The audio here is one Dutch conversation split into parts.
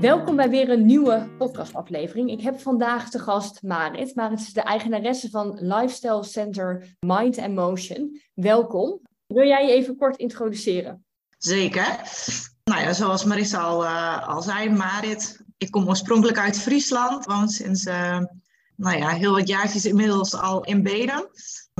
Welkom bij weer een nieuwe podcastaflevering. Ik heb vandaag te gast Marit. Marit is de eigenaresse van Lifestyle Center Mind and Motion. Welkom. Wil jij je even kort introduceren? Zeker. Nou ja, zoals Marissa al, uh, al zei, Marit. Ik kom oorspronkelijk uit Friesland. Woon sinds uh, nou ja, heel wat jaartjes inmiddels al in Bedum.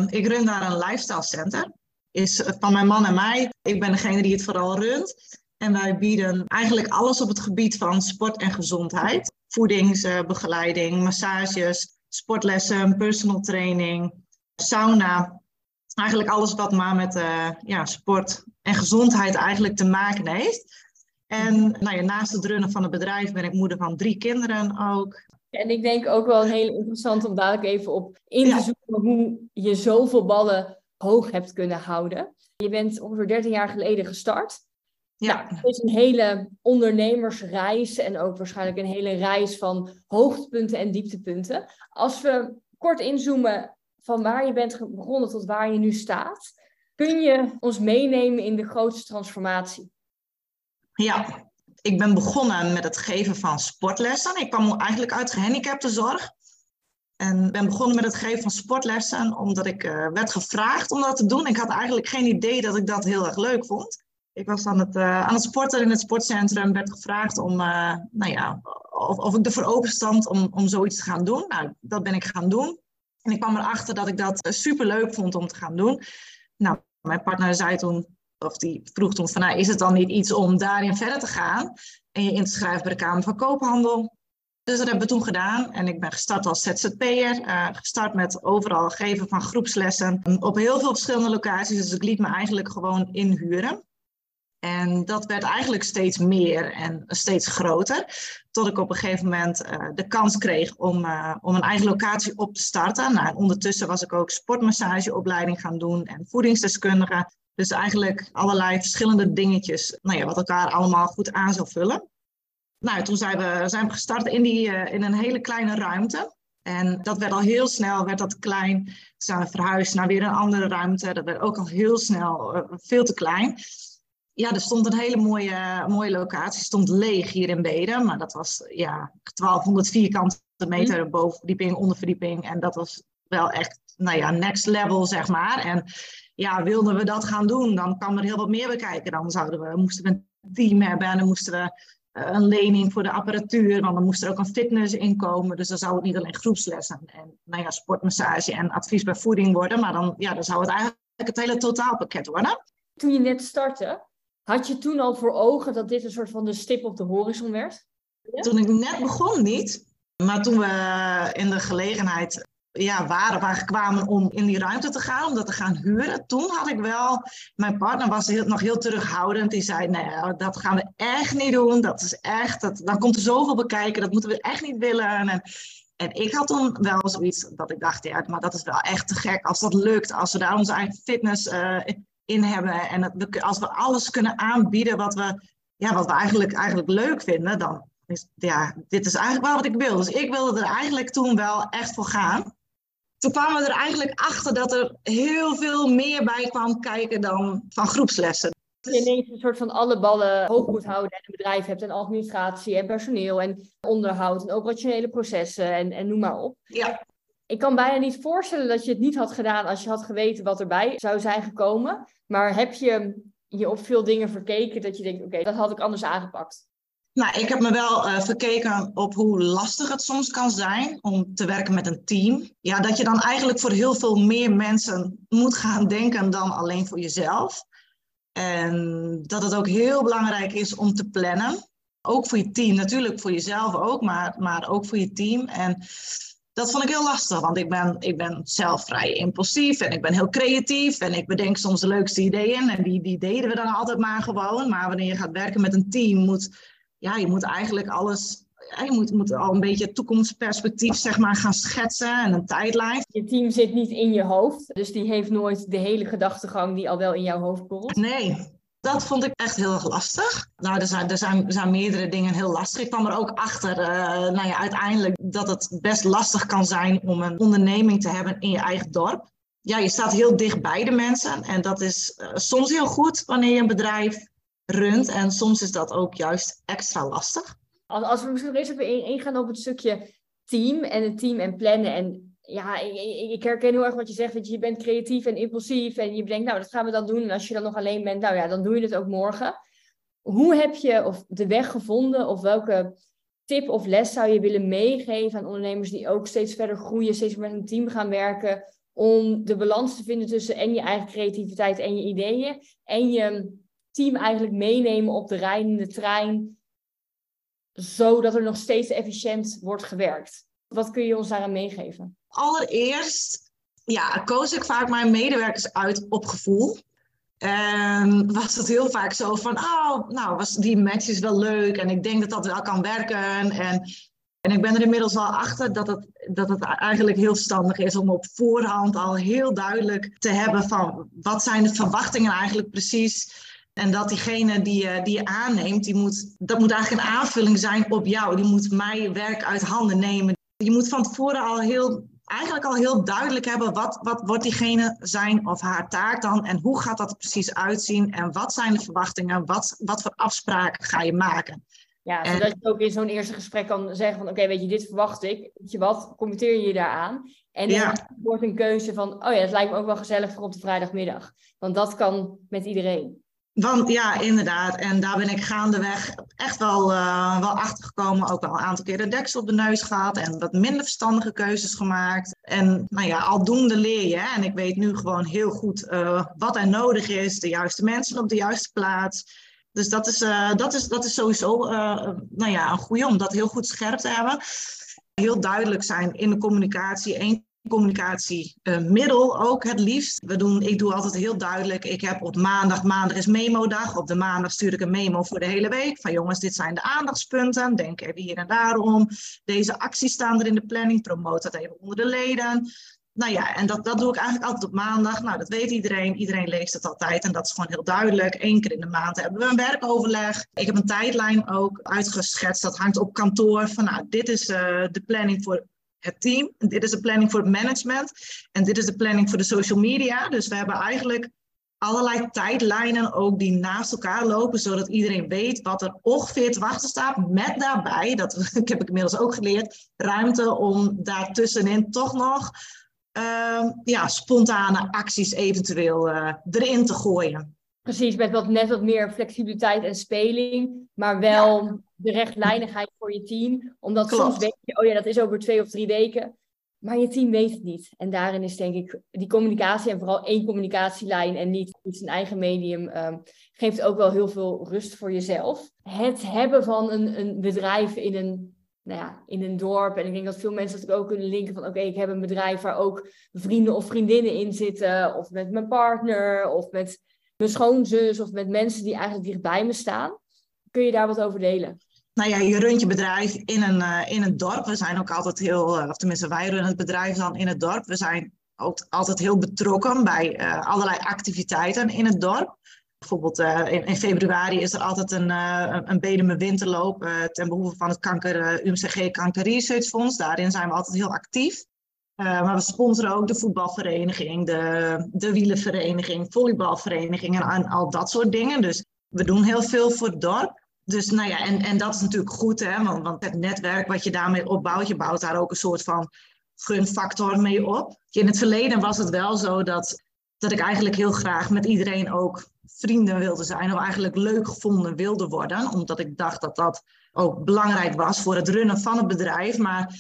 Ik run daar een lifestyle center. Is van mijn man en mij. Ik ben degene die het vooral runt. En wij bieden eigenlijk alles op het gebied van sport en gezondheid. Voedingsbegeleiding, massages, sportlessen, personal training, sauna. Eigenlijk alles wat maar met uh, ja, sport en gezondheid eigenlijk te maken heeft. En nou ja, naast het runnen van het bedrijf ben ik moeder van drie kinderen ook. En ik denk ook wel heel interessant om dadelijk even op in te zoeken hoe je zoveel ballen hoog hebt kunnen houden. Je bent ongeveer 13 jaar geleden gestart. Ja. het is een hele ondernemersreis en ook waarschijnlijk een hele reis van hoogtepunten en dieptepunten. Als we kort inzoomen van waar je bent begonnen tot waar je nu staat, kun je ons meenemen in de grootste transformatie? Ja, ik ben begonnen met het geven van sportlessen. Ik kwam eigenlijk uit gehandicaptenzorg. En ben begonnen met het geven van sportlessen omdat ik uh, werd gevraagd om dat te doen. Ik had eigenlijk geen idee dat ik dat heel erg leuk vond. Ik was aan het, uh, aan het sporten in het sportcentrum, werd gevraagd om, uh, nou ja, of, of ik ervoor open stond om, om zoiets te gaan doen. Nou, dat ben ik gaan doen. En ik kwam erachter dat ik dat super leuk vond om te gaan doen. Nou, mijn partner zei toen, of die vroeg toen van, nou, is het dan niet iets om daarin verder te gaan en je in te schrijven bij de Kamer van Koophandel? Dus dat hebben we toen gedaan en ik ben gestart als ZZP'er. Uh, gestart met overal geven van groepslessen op heel veel verschillende locaties. Dus ik liet me eigenlijk gewoon inhuren. En dat werd eigenlijk steeds meer en steeds groter. Tot ik op een gegeven moment uh, de kans kreeg om, uh, om een eigen locatie op te starten. Nou, ondertussen was ik ook sportmassageopleiding gaan doen en voedingsdeskundige. Dus eigenlijk allerlei verschillende dingetjes, nou ja, wat elkaar allemaal goed aan zou vullen. Nou, toen zijn we, zijn we gestart in, die, uh, in een hele kleine ruimte. En dat werd al heel snel, werd dat klein. Toen zijn we verhuisd naar weer een andere ruimte. Dat werd ook al heel snel veel te klein ja, er stond een hele mooie, mooie locatie, stond leeg hier in Beden. Maar dat was ja, 1200 vierkante meter mm. bovenverdieping, onderverdieping. En dat was wel echt, nou ja, next level, zeg maar. En ja, wilden we dat gaan doen, dan kwam er heel wat meer bekijken. Dan zouden we, moesten we een team hebben en dan moesten we uh, een lening voor de apparatuur, want dan moest er ook een fitness inkomen. Dus dan zou het niet alleen groepslessen en nou ja, sportmassage en advies bij voeding worden, maar dan, ja, dan zou het eigenlijk het hele totaalpakket worden. Toen je net startte, had je toen al voor ogen dat dit een soort van de stip op de horizon werd? Toen ik net begon niet. Maar toen we in de gelegenheid ja, waren, waar kwamen om in die ruimte te gaan, om dat te gaan huren. Toen had ik wel, mijn partner was heel, nog heel terughoudend. Die zei, nee, dat gaan we echt niet doen. Dat is echt, dat, dan komt er zoveel bekijken, dat moeten we echt niet willen. En, en ik had toen wel zoiets dat ik dacht, ja, maar dat is wel echt te gek als dat lukt. Als we daar onze eigen fitness uh, in hebben. En dat als we alles kunnen aanbieden wat we, ja, wat we eigenlijk, eigenlijk leuk vinden, dan is ja, dit is eigenlijk wel wat ik wil. Dus ik wilde er eigenlijk toen wel echt voor gaan. Toen kwamen we er eigenlijk achter dat er heel veel meer bij kwam kijken dan van groepslessen. Dat je ineens een soort van alle ballen hoog moet houden en een bedrijf hebt en administratie en personeel en onderhoud en operationele processen en, en noem maar op. Ja ik kan bijna niet voorstellen dat je het niet had gedaan als je had geweten wat erbij zou zijn gekomen. Maar heb je je op veel dingen verkeken dat je denkt, oké, dat had ik anders aangepakt? Nou, ik heb me wel uh, verkeken op hoe lastig het soms kan zijn om te werken met een team. Ja, dat je dan eigenlijk voor heel veel meer mensen moet gaan denken dan alleen voor jezelf. En dat het ook heel belangrijk is om te plannen. Ook voor je team, natuurlijk voor jezelf ook, maar, maar ook voor je team. En dat vond ik heel lastig, want ik ben, ik ben zelf vrij impulsief en ik ben heel creatief en ik bedenk soms de leukste ideeën en die, die deden we dan altijd maar gewoon. Maar wanneer je gaat werken met een team, moet ja, je moet eigenlijk alles, ja, je moet, moet al een beetje toekomstperspectief zeg maar gaan schetsen en een tijdlijn. Je team zit niet in je hoofd, dus die heeft nooit de hele gedachtegang die al wel in jouw hoofd borrelt. Nee, dat vond ik echt heel erg lastig. Nou, er zijn, er zijn, er zijn meerdere dingen heel lastig. Ik kwam er ook achter, uh, nou ja, uiteindelijk dat het best lastig kan zijn om een onderneming te hebben in je eigen dorp. ja, je staat heel dicht bij de mensen. En dat is uh, soms heel goed wanneer je een bedrijf runt. En soms is dat ook juist extra lastig. Als, als we misschien eerst even ingaan op het stukje team en het team en plannen. En ja, ik, ik, herken heel erg wat je zegt. Dat je bent creatief en impulsief. En je denkt, nou, dat gaan we dan doen. En als je dan nog alleen bent, nou ja, dan doe je het ook morgen. Hoe heb je of de weg gevonden? Of welke tip of les zou je willen meegeven aan ondernemers die ook steeds verder groeien, steeds met een team gaan werken? Om de balans te vinden tussen en je eigen creativiteit en je ideeën. En je team eigenlijk meenemen op de rijdende trein. Zodat er nog steeds efficiënt wordt gewerkt. Wat kun je ons daaraan meegeven? Allereerst ja, koos ik vaak mijn medewerkers uit op gevoel. En was het heel vaak zo van, oh, nou, was die match is wel leuk en ik denk dat dat wel kan werken. En, en ik ben er inmiddels wel achter dat het, dat het eigenlijk heel verstandig is om op voorhand al heel duidelijk te hebben van wat zijn de verwachtingen eigenlijk precies. En dat diegene die je, die je aanneemt, die moet, dat moet eigenlijk een aanvulling zijn op jou. Die moet mij werk uit handen nemen. Je moet van tevoren al heel eigenlijk al heel duidelijk hebben wat, wat wordt diegene zijn of haar taak dan en hoe gaat dat er precies uitzien en wat zijn de verwachtingen, wat, wat voor afspraken ga je maken. Ja, zodat je ook in zo'n eerste gesprek kan zeggen van oké, weet je, dit verwacht ik. Weet je wat, committeer je je daaraan? En dan wordt een keuze van, oh ja, het lijkt me ook wel gezellig voor op de vrijdagmiddag. Want dat kan met iedereen. Want ja, inderdaad. En daar ben ik gaandeweg echt wel, uh, wel achter gekomen. Ook wel een aantal keer de deksel op de neus gehad. En wat minder verstandige keuzes gemaakt. En nou ja, aldoende leer je. En ik weet nu gewoon heel goed uh, wat er nodig is. De juiste mensen op de juiste plaats. Dus dat is, uh, dat is, dat is sowieso nou ja, een goede om dat heel goed scherp te hebben. Heel duidelijk zijn in de communicatie. Eén communicatiemiddel uh, ook het liefst. We doen, ik doe altijd heel duidelijk, ik heb op maandag, maandag is memo-dag. Op de maandag stuur ik een memo voor de hele week. Van jongens, dit zijn de aandachtspunten. Denk even hier en daarom. Deze acties staan er in de planning. Promoot dat even onder de leden. Nou ja, en dat, dat doe ik eigenlijk altijd op maandag. Nou, dat weet iedereen. Iedereen leest het altijd. En dat is gewoon heel duidelijk. Eén keer in de maand hebben we een werkoverleg. Ik heb een tijdlijn ook uitgeschetst. Dat hangt op kantoor. Van nou, dit is uh, de planning voor het team. Dit is de planning voor het management. En dit is de planning voor de social media. Dus we hebben eigenlijk allerlei tijdlijnen ook die naast elkaar lopen, zodat iedereen weet wat er ongeveer te wachten staat. Met daarbij, dat heb ik inmiddels ook geleerd, ruimte om daartussenin toch nog uh, ja, spontane acties eventueel uh, erin te gooien. Precies, met wat, net wat meer flexibiliteit en speling, maar wel de rechtlijnigheid voor je team. Omdat soms weet je, oh ja, dat is over twee of drie weken. Maar je team weet het niet. En daarin is denk ik die communicatie en vooral één communicatielijn en niet een eigen medium, um, geeft ook wel heel veel rust voor jezelf. Het hebben van een, een bedrijf in een, nou ja, in een dorp. En ik denk dat veel mensen dat ook kunnen linken van oké, ik heb een bedrijf waar ook vrienden of vriendinnen in zitten. Of met mijn partner of met mijn schoonzus of met mensen die eigenlijk dichtbij me staan. Kun je daar wat over delen? nou ja, je runt je bedrijf in een, uh, in een dorp. We zijn ook altijd heel, uh, of tenminste wij runnen het bedrijf dan in het dorp. We zijn ook altijd heel betrokken bij uh, allerlei activiteiten in het dorp. Bijvoorbeeld in, in, februari is er altijd een, een Bedeme winterloop ten behoeve van het kanker, UMCG Kanker Research Fonds. Daarin zijn we altijd heel actief. Maar we sponsoren ook de voetbalvereniging, de, de wielenvereniging, volleybalvereniging en, en al dat soort dingen. Dus we doen heel veel voor het dorp dus nou ja, en, en dat is natuurlijk goed, hè, want, want het netwerk wat je daarmee opbouwt, je bouwt daar ook een soort van gunfactor mee op. In het verleden was het wel zo dat, dat ik eigenlijk heel graag met iedereen ook vrienden wilde zijn, of eigenlijk leuk gevonden wilde worden, omdat ik dacht dat dat ook belangrijk was voor het runnen van het bedrijf. Maar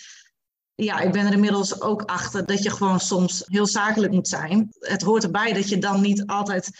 ja, ik ben er inmiddels ook achter dat je gewoon soms heel zakelijk moet zijn. Het hoort erbij dat je dan niet altijd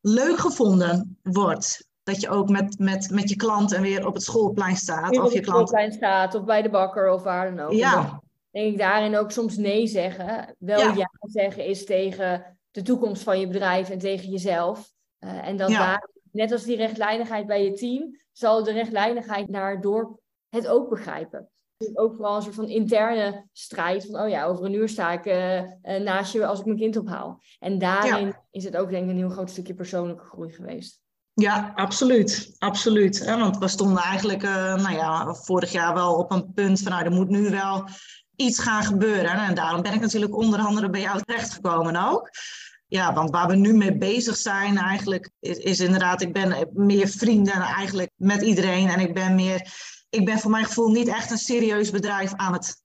leuk gevonden wordt dat je ook met, met, met je klanten weer op het schoolplein staat. of op je het schoolplein staat, of bij de bakker, of waar dan ook. Ja. denk ik daarin ook soms nee zeggen. Wel ja, zeggen is tegen de toekomst van je bedrijf en tegen jezelf. Uh, en dan daar, net als die rechtlijnigheid bij je team, zal de rechtlijnigheid naar het dorp het ook begrijpen. Ook vooral een soort van interne strijd. Van, oh ja, over een uur sta ik uh, naast je als ik mijn kind ophaal. En daarin is het ook denk ik een heel groot stukje persoonlijke groei geweest. Ja, absoluut. absoluut. Want we stonden eigenlijk uh, nou ja, vorig jaar wel op een punt van nou, er moet nu wel iets gaan gebeuren. En daarom ben ik natuurlijk onder andere bij jou terechtgekomen ook. Ja, want waar we nu mee bezig zijn eigenlijk, is, is inderdaad, ik ben meer vrienden eigenlijk met iedereen. En ik ben meer, ik ben voor mijn gevoel niet echt een serieus bedrijf aan het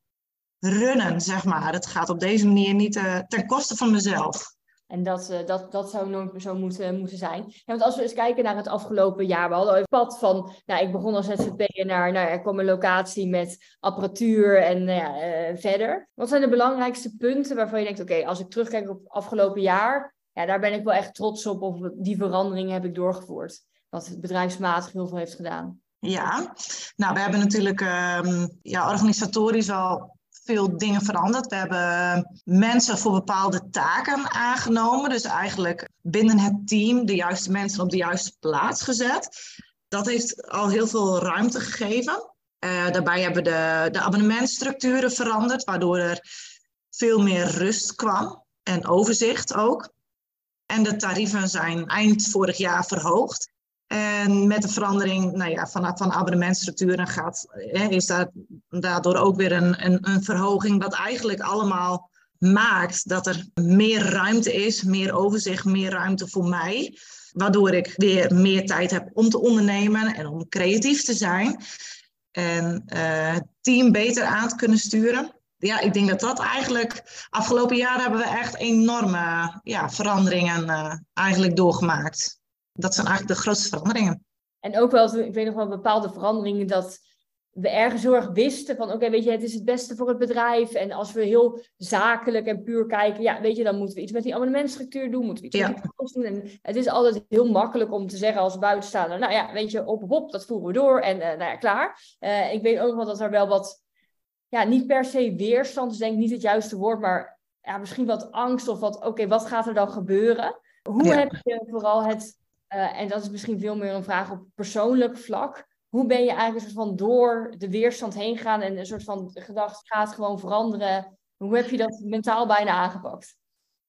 runnen, zeg maar. Het gaat op deze manier niet uh, ten koste van mezelf. En dat, uh, dat, dat zou nooit zo moeten, moeten zijn. Ja, want als we eens kijken naar het afgelopen jaar. We hadden een pad van, nou, ik begon als ZZP'er naar, nou, er kwam een locatie met apparatuur en nou verder. Wat zijn de belangrijkste punten waarvan je denkt, oké, als ik terugkijk op het afgelopen jaar, ja, daar ben ik wel echt trots op of die veranderingen heb ik doorgevoerd. Wat het bedrijfsmatig heel veel heeft gedaan. Ja, nou, we hebben natuurlijk um, ja, organisatorisch al veel dingen veranderd. We hebben mensen voor bepaalde taken aangenomen. Dus eigenlijk binnen het team de juiste mensen op de juiste plaats gezet. Dat heeft al heel veel ruimte gegeven. Uh, daarbij hebben we de, de abonnementstructuren veranderd, waardoor er veel meer rust kwam en overzicht ook. En de tarieven zijn eind vorig jaar verhoogd. En met de verandering nou ja, van, van abonnementstructuren gaat, is daar daardoor ook weer een, een, een verhoging, wat eigenlijk allemaal maakt dat er meer ruimte is, meer overzicht, meer ruimte voor mij. Waardoor ik weer meer tijd heb om te ondernemen en om creatief te zijn. En uh, team beter aan te kunnen sturen. Ja, ik denk dat dat eigenlijk. Afgelopen jaar hebben we echt enorme ja, veranderingen uh, eigenlijk doorgemaakt dat zijn eigenlijk de grootste veranderingen. En ook wel, ik weet nog wel bepaalde veranderingen dat we ergens heel erg wisten van oké, weet je, het is het beste voor het bedrijf. En als we heel zakelijk en puur kijken, ja, weet je, dan moeten we iets met die abonnementstructuur doen, moeten we iets ja. met die doen. En het is altijd heel makkelijk om te zeggen als buitenstaander, nou ja, weet je, op op op, dat voeren we door en uh, nou ja, klaar. Uh, ik weet ook wel dat er wel wat, ja, niet per se weerstand is denk ik niet het juiste woord, maar ja, misschien wat angst of wat, oké, wat gaat er dan gebeuren? Hoe heb je vooral het uh, en dat is misschien veel meer een vraag op persoonlijk vlak. Hoe ben je eigenlijk een soort van door de weerstand heen gegaan en een soort van gedacht gaat gewoon veranderen? Hoe heb je dat mentaal bijna aangepakt?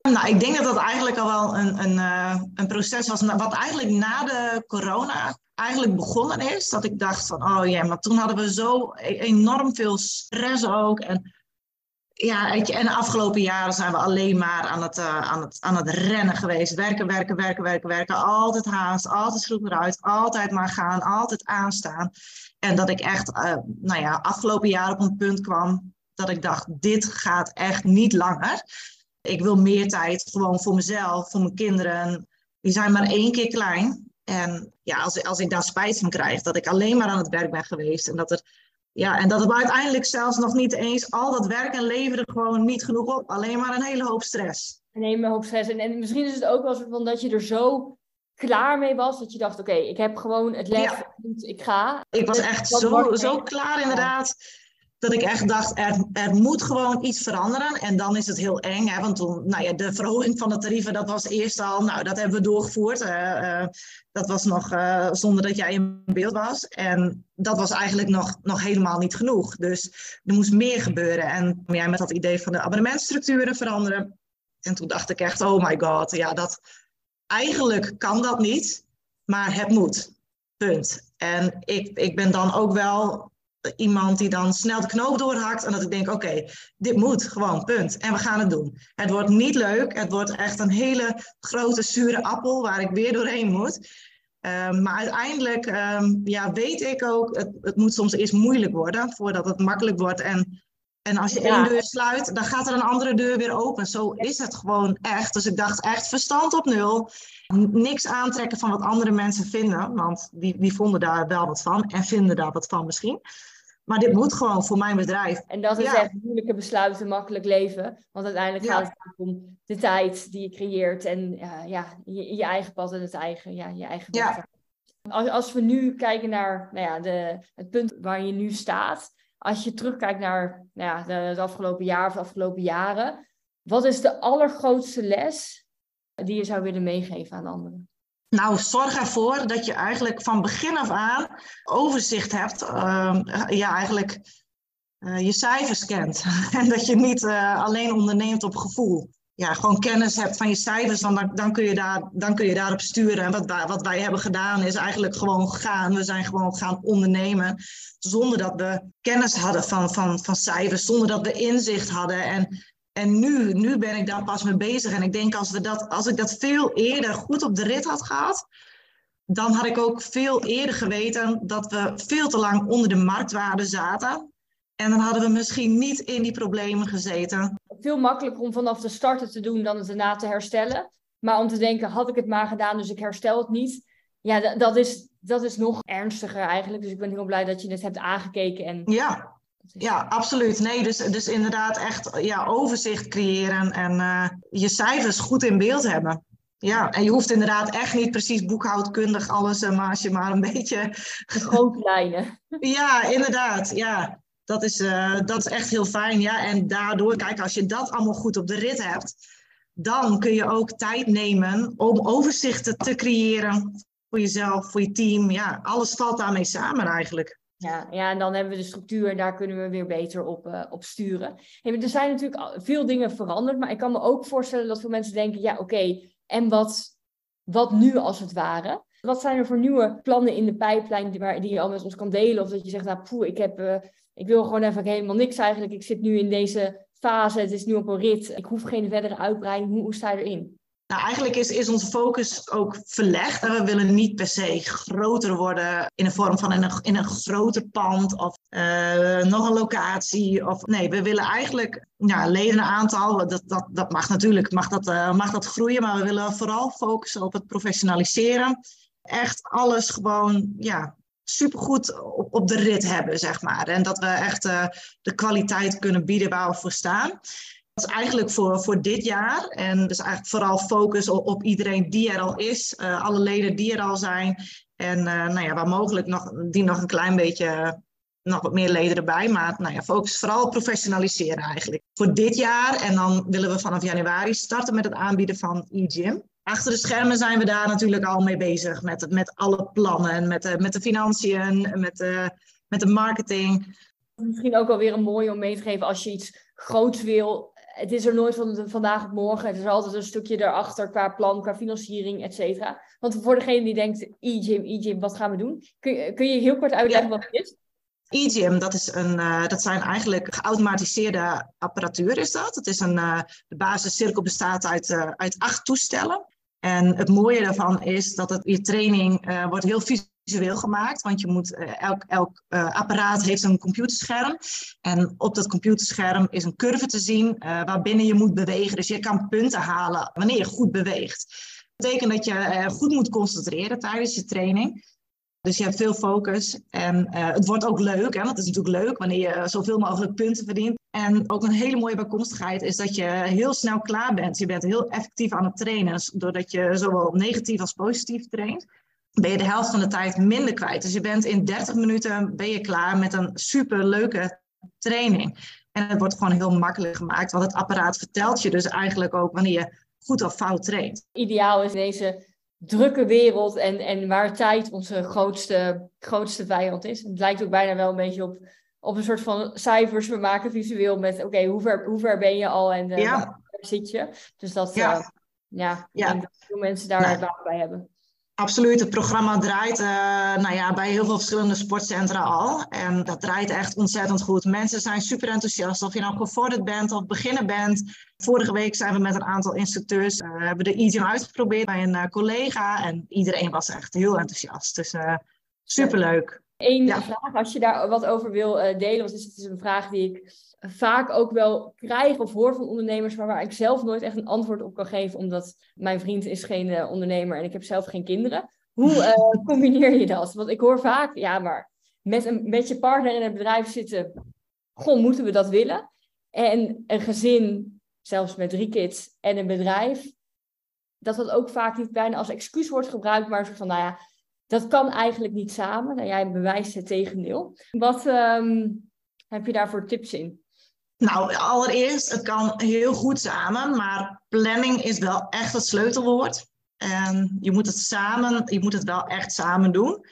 Nou, ik denk dat dat eigenlijk al wel een, een, uh, een proces was, wat eigenlijk na de corona eigenlijk begonnen is. Dat ik dacht van, oh ja, maar toen hadden we zo e-, enorm veel stress ook. En ja, en de afgelopen jaren zijn we alleen maar aan het, uh, aan, het, aan het rennen geweest. Werken, werken, werken, werken, werken. Altijd haast, altijd vroeg eruit, altijd maar gaan, altijd aanstaan. En dat ik echt, uh, nou ja, afgelopen jaar op een punt kwam dat ik dacht, dit gaat echt niet langer. Ik wil meer tijd gewoon voor mezelf, voor mijn kinderen. Die zijn maar één keer klein. En ja, als, als ik daar spijt van krijg, dat ik alleen maar aan het werk ben geweest en dat er ja, en dat het uiteindelijk zelfs nog niet eens al dat werk en leveren gewoon niet genoeg op. Alleen maar een hele hoop stress. Een hele hoop stress. En, en misschien is het ook wel van dat je er zo klaar mee was. Dat je dacht, oké, ik heb gewoon het lef, ik ga. Ik was echt zo, zo klaar inderdaad dat ik echt dacht, er, er moet gewoon iets veranderen. En dan is het heel eng, hè, want toen, nou ja, de verhoging van de tarieven, dat was eerst al, nou, dat hebben we doorgevoerd. Uh, uh, dat was nog uh, zonder dat jij in beeld was. En dat was eigenlijk nog, nog helemaal niet genoeg. Dus er moest meer gebeuren. En jij met dat idee van de abonnementstructuren veranderen. En toen dacht ik echt, oh my god, ja, dat, eigenlijk kan dat niet, maar het moet. Punt. En ik, ik ben dan ook wel iemand die dan snel de knoop doorhakt en dat ik denk, oké, dit moet gewoon, punt. En we gaan het doen. Het wordt niet leuk, het wordt echt een hele grote zure appel waar ik weer doorheen moet. Um, maar uiteindelijk um, ja, weet ik ook, het, het, moet soms eerst moeilijk worden voordat het makkelijk wordt. En, en als je ja. één deur sluit, dan gaat er een andere deur weer open. Zo is het gewoon echt. Dus ik dacht echt verstand op nul. Niks aantrekken van wat andere mensen vinden, want die, die vonden daar wel wat van en vinden daar wat van misschien. Maar dit moet gewoon voor mijn bedrijf. En dat is echt moeilijke besluiten, makkelijk leven. Want uiteindelijk gaat het om de tijd die je creëert en uh, ja, je, je, eigen pad en het eigen, ja, je eigen ja. Als, als we nu kijken naar nou ja, de, het punt waar je nu staat, als je terugkijkt naar nou ja, de, het afgelopen jaar of de afgelopen jaren, wat is de allergrootste les die je zou willen meegeven aan anderen? Nou, zorg ervoor dat je eigenlijk van begin af aan overzicht hebt. Uh, ja, eigenlijk uh, je cijfers kent. en dat je niet uh, alleen onderneemt op gevoel. ja, gewoon kennis hebt van je cijfers, dan, dan, kun, je daar, dan kun je daarop sturen. En wat, wat wij hebben gedaan is eigenlijk gewoon gaan. We zijn gewoon gaan ondernemen zonder dat we kennis hadden van, van, van cijfers, zonder dat we inzicht hadden. En, en nu, nu ben ik daar pas mee bezig. En ik denk als, we dat, als ik dat veel eerder goed op de rit had gehad, dan had ik ook veel eerder geweten dat we veel te lang onder de marktwaarde zaten. En dan hadden we misschien niet in die problemen gezeten veel makkelijker om vanaf de starten te doen dan het daarna te herstellen. Maar om te denken, had ik het maar gedaan, dus ik herstel het niet. Ja, dat is, dat is nog ernstiger eigenlijk. Dus ik ben heel blij dat je het hebt aangekeken. En... Ja, ja, absoluut. Nee, dus, dus inderdaad echt ja, overzicht creëren en uh, je cijfers goed in beeld hebben. Ja, en je hoeft inderdaad echt niet precies boekhoudkundig alles, eh, maar als je maar een beetje... Grote lijnen. Ja, inderdaad. Ja dat is, uh, dat is echt heel fijn. Ja. En daardoor, kijk, als je dat allemaal goed op de rit hebt, dan kun je ook tijd nemen om overzichten te creëren voor jezelf, voor je team. Ja, alles valt daarmee samen eigenlijk. Ja, ja, en dan hebben we de structuur en daar kunnen we weer beter op, uh, op sturen. Er zijn natuurlijk veel dingen veranderd, maar ik kan me ook voorstellen dat veel mensen denken, ja oké, en wat, wat nu als het ware? Wat zijn er voor nieuwe plannen in de pijplijn die, die je al met ons kan delen? Of dat je zegt, nou poeh, ik heb uh, ik wil gewoon even helemaal niks eigenlijk. Ik zit nu in deze fase, het is nu op een rit. Ik hoef geen verdere uitbreiding. Hoe, hoe sta je erin? Nou, eigenlijk is, is onze focus ook verlegd. We willen niet per se groter worden in de vorm van in een, in een groter pand of uh, nog een locatie. Of, nee, we willen eigenlijk ja, ledenaantal, dat, dat, dat mag natuurlijk mag dat, uh, mag dat groeien, maar we willen vooral focussen op het professionaliseren. Echt alles gewoon ja, supergoed op, op de rit hebben, zeg maar. En dat we echt uh, de kwaliteit kunnen bieden waar we voor staan. Is eigenlijk voor, voor dit jaar. En dus eigenlijk vooral focus op, iedereen die er al is. Uh, alle leden die er al zijn. En uh, nou ja, waar mogelijk nog, die nog een klein beetje nog wat meer leden erbij. Maar nou ja, focus vooral professionaliseren eigenlijk. Voor dit jaar. En dan willen we vanaf januari starten met het aanbieden van e-gym achter de schermen zijn we daar natuurlijk al mee bezig. Met, met alle plannen, met de, met de financiën, met de, met de marketing. Misschien ook alweer een mooie om mee te geven als je iets groots wil. Het is er nooit van vandaag op morgen. Het is altijd een stukje erachter qua plan, qua financiering, et cetera. Want voor degene die denkt, e-gym, e-gym, wat gaan we doen? Kun, kun je heel kort uitleggen wat het is? E-gym, dat, is een, uh, dat zijn eigenlijk geautomatiseerde apparatuur is dat. Het is een, uh, de basiscirkel bestaat uit, uh, uit acht toestellen. En het mooie daarvan is dat het, je training wordt heel visueel gemaakt. Want je moet, uh, elk, elk uh, apparaat heeft een computerscherm. En op dat computerscherm is een curve te zien waarbinnen je moet bewegen. Dus je kan punten halen wanneer je goed beweegt. Dat betekent dat je goed moet concentreren tijdens je training. Dus je hebt veel focus en het wordt ook leuk. Hè? Want het is natuurlijk leuk wanneer je zoveel mogelijk punten verdient. En ook een hele mooie bijkomstigheid is dat je heel snel klaar bent. Je bent heel effectief aan het trainen. Dus doordat je zowel negatief als positief traint, ben je de helft van de tijd minder kwijt. Dus je bent in 30 minuten ben je klaar met een super leuke training. En het wordt gewoon heel makkelijk gemaakt, want het apparaat vertelt je dus eigenlijk ook wanneer je goed of fout traint. Ideaal is deze drukke wereld en, en waar tijd onze grootste, grootste vijand is. Het lijkt ook bijna wel een beetje op, op een soort van cijfers. We maken visueel met, oké, hoe, ver, hoe ver ben je al en uh, waar zit je? Dus dat, ja, uh, ja, ja. dat veel mensen daar nee. baat bij hebben. Absoluut, het programma draait uh, nou ja, bij heel veel verschillende sportcentra al. En dat draait echt ontzettend goed. Mensen zijn super enthousiast, of je nou gevorderd bent of beginner bent. Vorige week zijn we met een aantal instructeurs, uh, hebben de e uitgeprobeerd bij een uh, collega. En iedereen was echt heel enthousiast. Dus superleuk. Eén ja. vraag, als je daar wat over wil delen, want het is een vraag die ik vaak ook wel krijg of hoor van ondernemers, maar waar ik zelf nooit echt een antwoord op kan geven, omdat mijn vriend is geen uh, ondernemer en ik heb zelf geen kinderen. Hoe uh, combineer je dat? Want ik hoor vaak, ja, maar met, een, met je partner in het bedrijf zitten, goh, moeten we dat willen? En een gezin, zelfs met drie kids en een bedrijf, dat dat ook vaak niet bijna als excuus wordt gebruikt, maar zo van, nou ja, dat kan eigenlijk niet samen. Nou, jij bewijst het tegendeel. Wat um, heb je daarvoor tips in? Nou, allereerst, het kan heel goed samen, maar planning is wel echt het sleutelwoord. En je moet het samen, je moet het wel echt samen doen.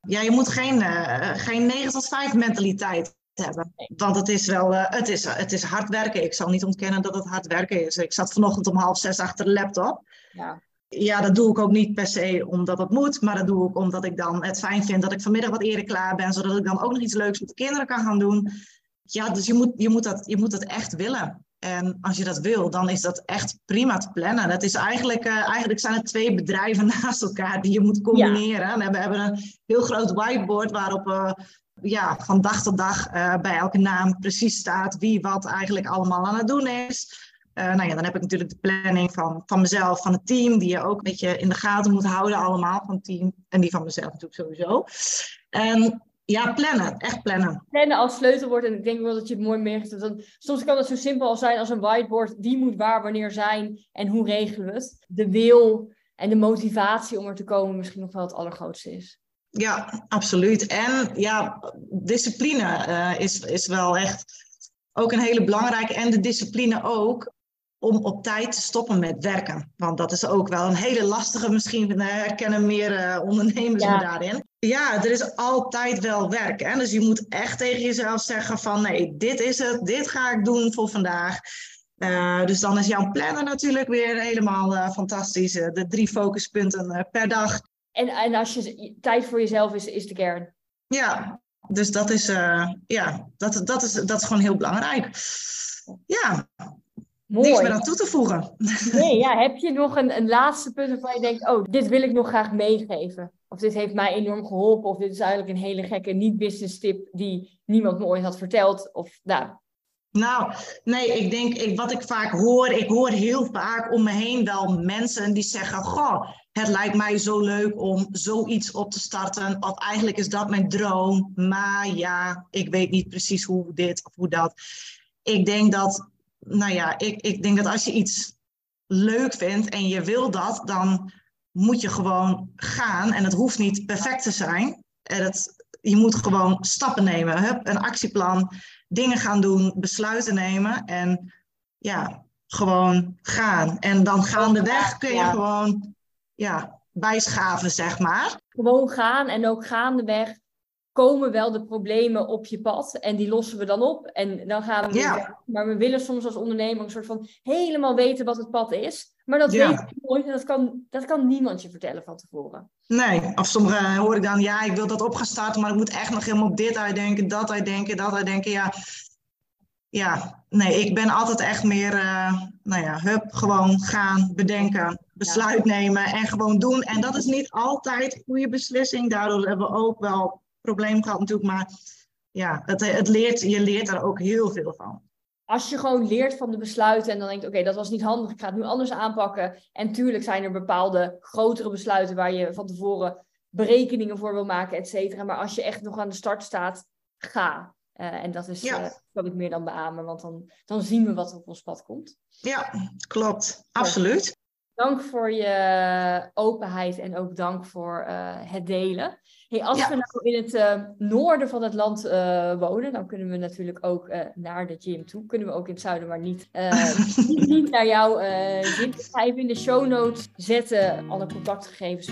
Ja, je moet geen, uh, geen 9 tot 5 mentaliteit hebben. Want het is wel, uh, het, is, het is hard werken. Ik zal niet ontkennen dat het hard werken is. Ik zat vanochtend om half zes achter de laptop. Ja. Ja, dat doe ik ook niet per se omdat het moet, maar dat doe ik omdat ik dan het fijn vind dat ik vanmiddag wat eerder klaar ben, zodat ik dan ook nog iets leuks met de kinderen kan gaan doen. Ja, dus je moet, je moet, dat, je moet dat echt willen. En als je dat wil, dan is dat echt prima te plannen. Dat is eigenlijk, uh, eigenlijk zijn het twee bedrijven naast elkaar die je moet combineren. We, hebben, een heel groot whiteboard waarop uh, ja, van dag tot dag uh, bij elke naam precies staat wie wat eigenlijk allemaal aan het doen is. nou ja, dan heb ik natuurlijk de planning van, van mezelf, van het team, die je ook een beetje in de gaten moet houden allemaal van het team. En die van mezelf natuurlijk sowieso. En ja, plannen. Echt plannen. Plannen als sleutelwoord. En ik denk wel dat je het mooi meegeeft. Soms kan het zo simpel zijn als een whiteboard. Wie moet waar wanneer zijn en hoe regelen we het? De wil en de motivatie om er te komen misschien nog wel het allergrootste is. Ja, absoluut. En ja, discipline uh, is, is wel echt ook een hele belangrijke. En de discipline ook om op tijd te stoppen met werken. Want dat is ook wel een hele lastige, misschien herkennen meer uh, ondernemers ja. daarin. Ja, er is altijd wel werk. Hè? Dus je moet echt tegen jezelf zeggen van nee, dit is het, dit ga ik doen voor vandaag. Uh, dus dan is jouw planner natuurlijk weer helemaal uh, fantastisch. de drie focuspunten per dag. En, en als je tijd voor jezelf is, is de kern. Ja, dus dat is, ja, dat, dat, is, dat is gewoon heel belangrijk. Ja, Mooi. Niks meer aan toe te voegen. Nee, ja, heb je nog een, een laatste punt waarvan je denkt, oh, dit wil ik nog graag meegeven? Of dit heeft mij enorm geholpen, of dit is eigenlijk een hele gekke niet-business tip die niemand me ooit had verteld? Of, nou. nou, nee, ik denk, ik, wat ik vaak hoor, ik hoor heel vaak om me heen wel mensen die zeggen, goh, het lijkt mij zo leuk om zoiets op te starten. Of eigenlijk is dat mijn droom, maar ja, ik weet niet precies hoe dit of hoe dat. Ik denk dat nou ja, ik, ik denk dat als je iets leuk vindt en je wil dat, dan moet je gewoon gaan. En het hoeft niet perfect te zijn. En het, je moet gewoon stappen nemen. Hup, een actieplan, dingen gaan doen, besluiten nemen. En ja, gewoon gaan. En dan gaandeweg kun je gewoon ja, bijschaven, zeg maar. Gewoon gaan en ook gaandeweg komen wel de problemen op je pad en die lossen we dan op. En dan gaan we. Ja. Maar we willen soms als ondernemer een soort van helemaal weten wat het pad is. Maar dat weet je nooit en dat kan, dat kan niemand je vertellen van tevoren. Nee, of sommige hoor ik dan, ja, ik wil dat op gaan starten, maar ik moet echt nog helemaal op dit uitdenken, dat uitdenken, dat uitdenken. Ja, ja nee, ik ben altijd echt meer, uh, nou ja, hup, gewoon gaan, bedenken, besluit nemen en gewoon doen. En dat is niet altijd een goede beslissing. Daardoor hebben we ook wel probleem gehad natuurlijk. Maar ja, het, het leert, je leert er ook heel veel van. Als je gewoon leert van de besluiten en dan denkt, oké, dat was niet handig, ik ga het nu anders aanpakken. En tuurlijk zijn er bepaalde grotere besluiten waar je van tevoren berekeningen voor wil maken, et cetera. Maar als je echt nog aan de start staat, ga. Uh, en dat is, ja. uh, kan ik meer dan beamen, want dan, dan zien we wat er op ons pad komt. Ja, klopt. Absoluut. Dank voor je openheid en ook dank voor uh, het delen. Hey, als we nou in het uh, noorden van het land uh, wonen, dan kunnen we natuurlijk ook uh, naar de gym toe. Kunnen we ook in het zuiden, maar niet, niet, niet, naar jouw gym. Ga even in de show notes zetten alle contactgegevens